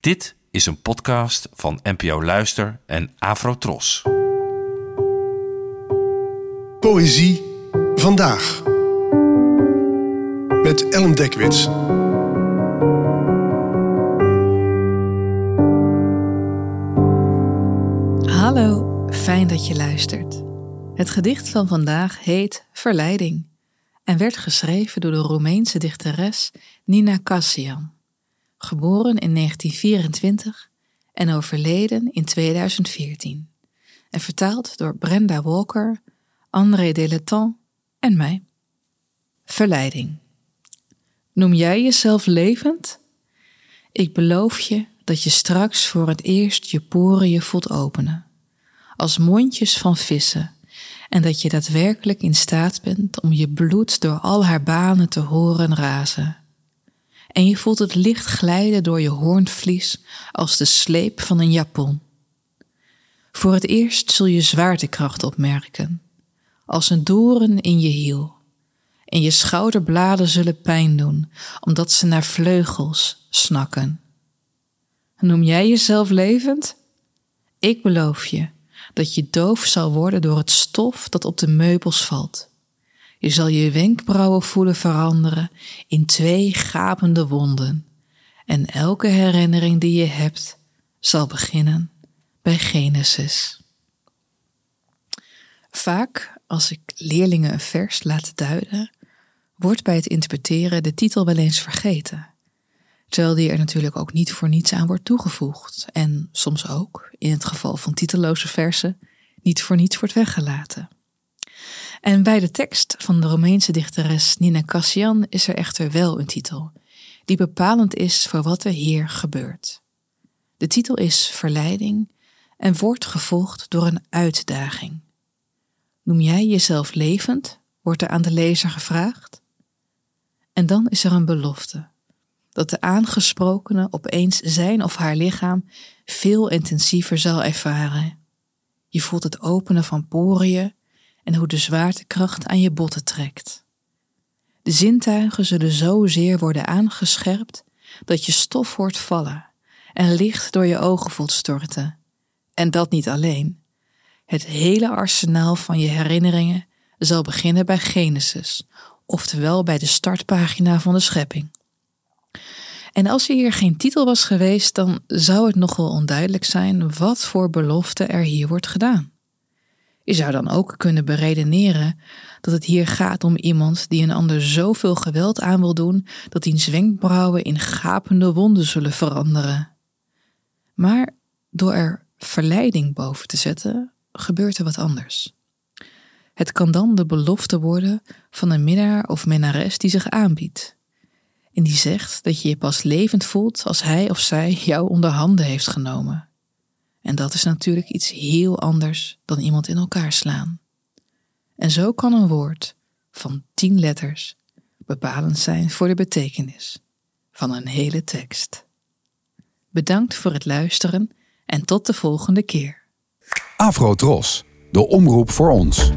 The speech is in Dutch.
Dit is een podcast van NPO Luister en Afrotros. Poëzie vandaag. Met Ellen Dekwits. Hallo, fijn dat je luistert. Het gedicht van vandaag heet Verleiding en werd geschreven door de Roemeense dichteres Nina Kassian, geboren in 1924 en overleden in 2014, en vertaald door Brenda Walker, André Deletant en mij. Verleiding. Noem jij jezelf levend? Ik beloof je dat je straks voor het eerst je poren je voelt openen, als mondjes van vissen, en dat je daadwerkelijk in staat bent om je bloed door al haar banen te horen razen. En je voelt het licht glijden door je hoornvlies als de sleep van een japon. Voor het eerst zul je zwaartekracht opmerken, als een doren in je hiel. En je schouderbladen zullen pijn doen, omdat ze naar vleugels snakken. Noem jij jezelf levend? Ik beloof je dat je doof zal worden door het stof dat op de meubels valt. Je zal je wenkbrauwen voelen veranderen in twee gapende wonden. En elke herinnering die je hebt zal beginnen bij Genesis. Vaak, als ik leerlingen een vers laat duiden, wordt bij het interpreteren de titel wel eens vergeten. Terwijl die er natuurlijk ook niet voor niets aan wordt toegevoegd. En soms ook, in het geval van titelloze versen, niet voor niets wordt weggelaten. En bij de tekst van de Romeinse dichteres Nina Cassian is er echter wel een titel, die bepalend is voor wat er hier gebeurt. De titel is Verleiding en wordt gevolgd door een uitdaging. Noem jij jezelf levend? wordt er aan de lezer gevraagd. En dan is er een belofte dat de aangesprokene opeens zijn of haar lichaam veel intensiever zal ervaren. Je voelt het openen van poriën en hoe de zwaartekracht aan je botten trekt. De zintuigen zullen zozeer worden aangescherpt dat je stof hoort vallen en licht door je ogen voelt storten. En dat niet alleen. Het hele arsenaal van je herinneringen zal beginnen bij Genesis, oftewel bij de startpagina van de schepping. En als er hier geen titel was geweest, dan zou het nog wel onduidelijk zijn wat voor belofte er hier wordt gedaan. Je zou dan ook kunnen beredeneren dat het hier gaat om iemand die een ander zoveel geweld aan wil doen dat diens wenkbrauwen in gapende wonden zullen veranderen. Maar door er verleiding boven te zetten, gebeurt er wat anders. Het kan dan de belofte worden van een minnaar of minnares die zich aanbiedt. En die zegt dat je je pas levend voelt als hij of zij jou onder handen heeft genomen. En dat is natuurlijk iets heel anders dan iemand in elkaar slaan. En zo kan een woord van tien letters bepalend zijn voor de betekenis van een hele tekst. Bedankt voor het luisteren en tot de volgende keer. Afro Tros, de omroep voor ons.